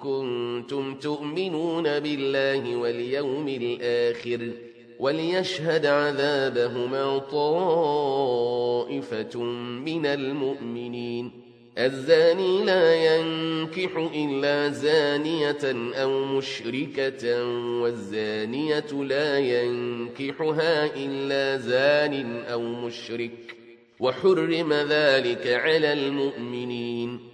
كنتم تؤمنون بالله واليوم الآخر وليشهد عذابهما طائفة من المؤمنين. الزاني لا ينكح إلا زانية أو مشركة والزانية لا ينكحها إلا زان أو مشرك. وحرم ذلك على المؤمنين.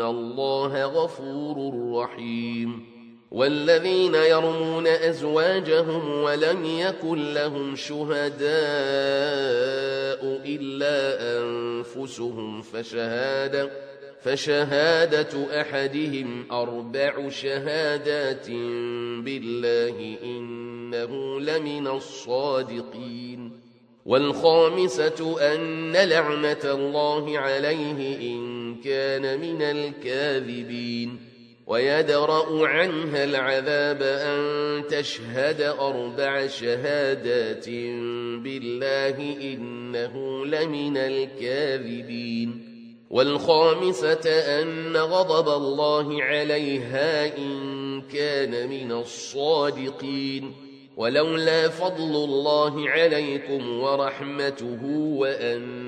الله غفور رحيم والذين يرمون أزواجهم ولم يكن لهم شهداء إلا أنفسهم فشهادة فشهادة أحدهم أربع شهادات بالله إنه لمن الصادقين والخامسة أن لعنة الله عليه إن كان من الكاذبين ويدرأ عنها العذاب أن تشهد أربع شهادات بالله إنه لمن الكاذبين والخامسة أن غضب الله عليها إن كان من الصادقين ولولا فضل الله عليكم ورحمته وأن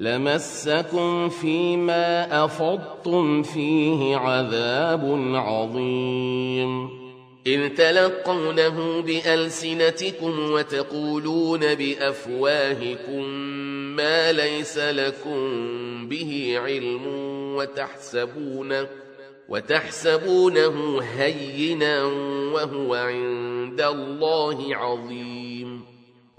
لمسكم فيما أفضتم فيه عذاب عظيم. إذ تلقونه بألسنتكم وتقولون بأفواهكم ما ليس لكم به علم وتحسبونه وتحسبونه هينا وهو عند الله عظيم.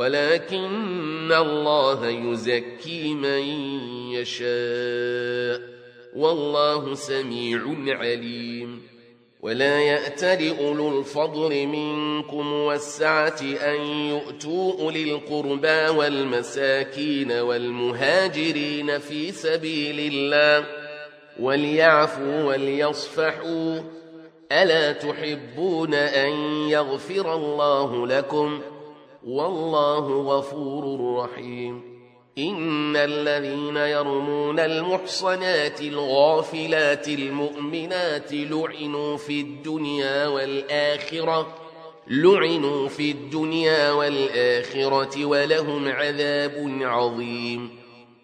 ولكن الله يزكي من يشاء والله سميع عليم ولا يأتل أولو الفضل منكم والسعة أن يؤتوا أولي القربى والمساكين والمهاجرين في سبيل الله وليعفوا وليصفحوا ألا تحبون أن يغفر الله لكم والله غفور رحيم. إن الذين يرمون المحصنات الغافلات المؤمنات لعنوا في الدنيا والآخرة لعنوا في الدنيا والآخرة ولهم عذاب عظيم.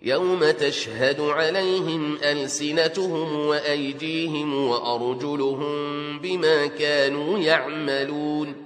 يوم تشهد عليهم ألسنتهم وأيديهم وأرجلهم بما كانوا يعملون.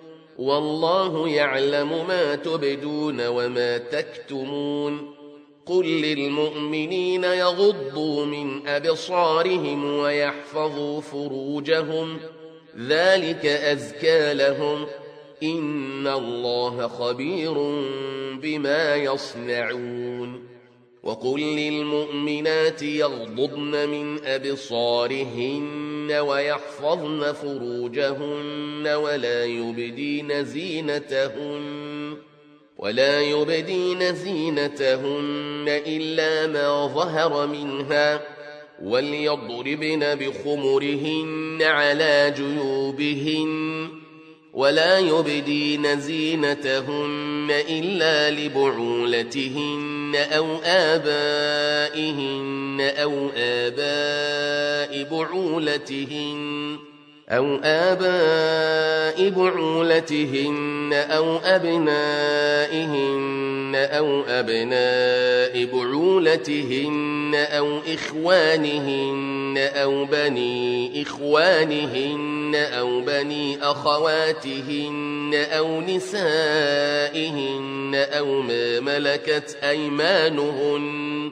والله يعلم ما تبدون وما تكتمون. قل للمؤمنين يغضوا من أبصارهم ويحفظوا فروجهم. ذلك أزكى لهم. إن الله خبير بما يصنعون. وقل للمؤمنات يغضضن من أبصارهن. ويحفظن فروجهن ولا يبدين زينتهن ولا يبدين زينتهن إلا ما ظهر منها وليضربن بخمرهن على جيوبهن ولا يبدين زينتهن إلا لبعولتهن أو آبائهن أو آباء بعولتهن. أو آباء بعولتهن أو أبنائهن أو أبناء بعولتهن أو إخوانهن أو بني إخوانهن أو بني أخواتهن أو نسائهن أو ما ملكت أيمانهن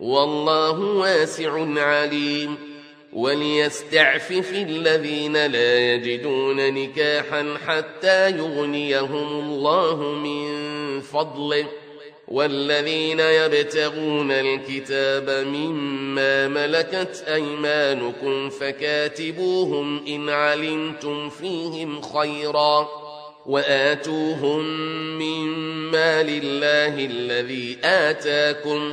والله واسع عليم. وليستعفف الذين لا يجدون نكاحا حتى يغنيهم الله من فضله. والذين يبتغون الكتاب مما ملكت أيمانكم فكاتبوهم إن علمتم فيهم خيرا. وآتوهم مما لله الذي آتاكم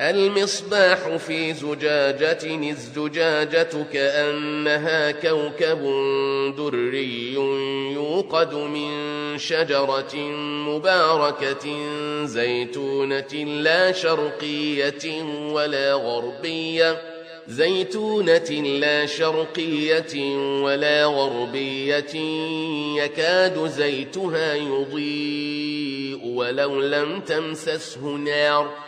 المصباح في زجاجة الزجاجة كأنها كوكب دري يوقد من شجرة مباركة زيتونة لا شرقية ولا غربية زيتونة لا شرقية ولا غربية يكاد زيتها يضيء ولو لم تمسسه نار.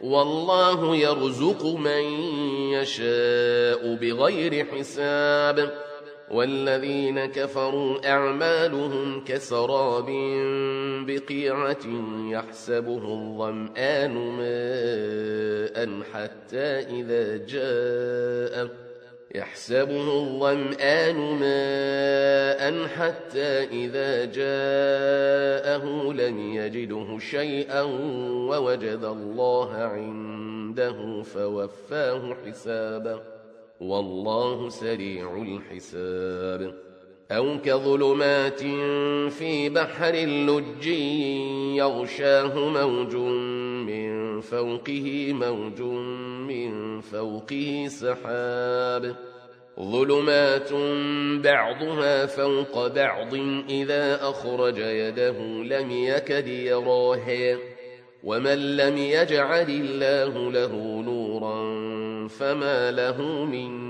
والله يرزق من يشاء بغير حساب. والذين كفروا أعمالهم كسراب بقيعة يحسبه الظمآن ماء حتى إذا جاء يحسبه الظمآن ماء حتى إذا جاءه لم يجده شيئا ووجد الله عنده فوفاه حسابا والله سريع الحساب. أو كظلمات في بحر اللج يغشاه موج فوقه موج من فوقه سحاب ظلمات بعضها فوق بعض إذا أخرج يده لم يكد يراها ومن لم يجعل الله له نورا فما له من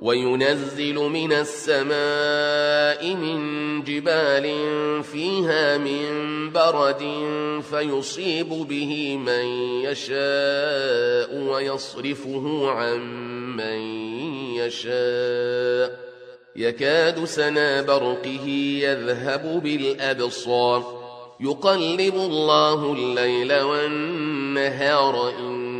وينزل من السماء من جبال فيها من برد فيصيب به من يشاء ويصرفه عن من يشاء. يكاد سنا برقه يذهب بالأبصار. يقلب الله الليل والنهار إن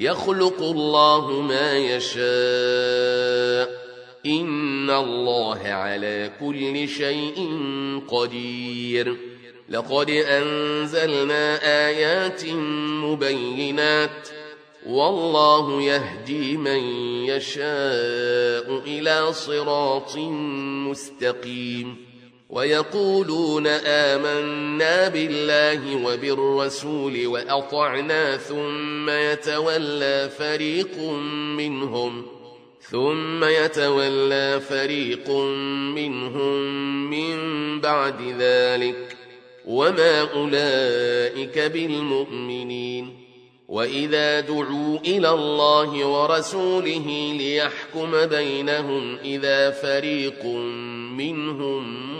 يخلق الله ما يشاء. إن الله على كل شيء قدير. لقد أنزلنا آيات مبينات. والله يهدي من يشاء إلى صراط مستقيم. ويقولون آمنا بالله وبالرسول وأطعنا ثم يتولى فريق منهم ثم يتولى فريق منهم من بعد ذلك وما أولئك بالمؤمنين وإذا دعوا إلى الله ورسوله ليحكم بينهم إذا فريق منهم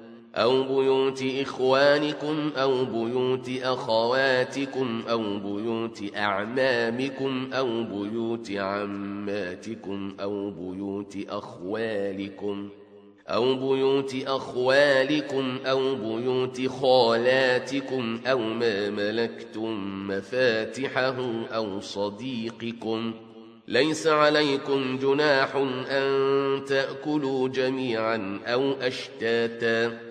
أو بيوت إخوانكم أو بيوت أخواتكم أو بيوت أعمامكم أو بيوت عماتكم أو بيوت أخوالكم أو بيوت أخوالكم أو بيوت خالاتكم أو ما ملكتم مفاتحه أو صديقكم ليس عليكم جناح أن تأكلوا جميعا أو أشتاتا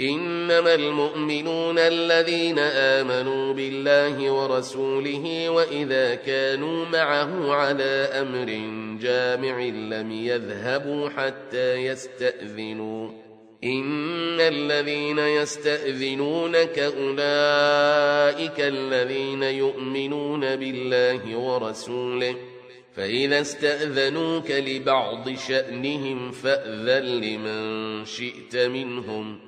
إنما المؤمنون الذين آمنوا بالله ورسوله وإذا كانوا معه على أمر جامع لم يذهبوا حتى يستأذنوا. إن الذين يستأذنونك أولئك الذين يؤمنون بالله ورسوله. فإذا استأذنوك لبعض شأنهم فأذن لمن شئت منهم ۖ.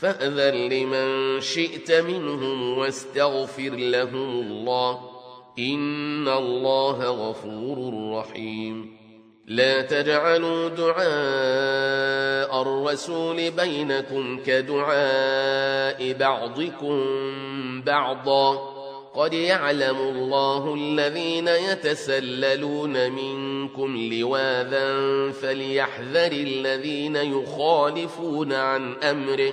فأذن لمن شئت منهم واستغفر لهم الله. إن الله غفور رحيم. لا تجعلوا دعاء الرسول بينكم كدعاء بعضكم بعضا. قد يعلم الله الذين يتسللون منكم لواذا فليحذر الذين يخالفون عن أمره.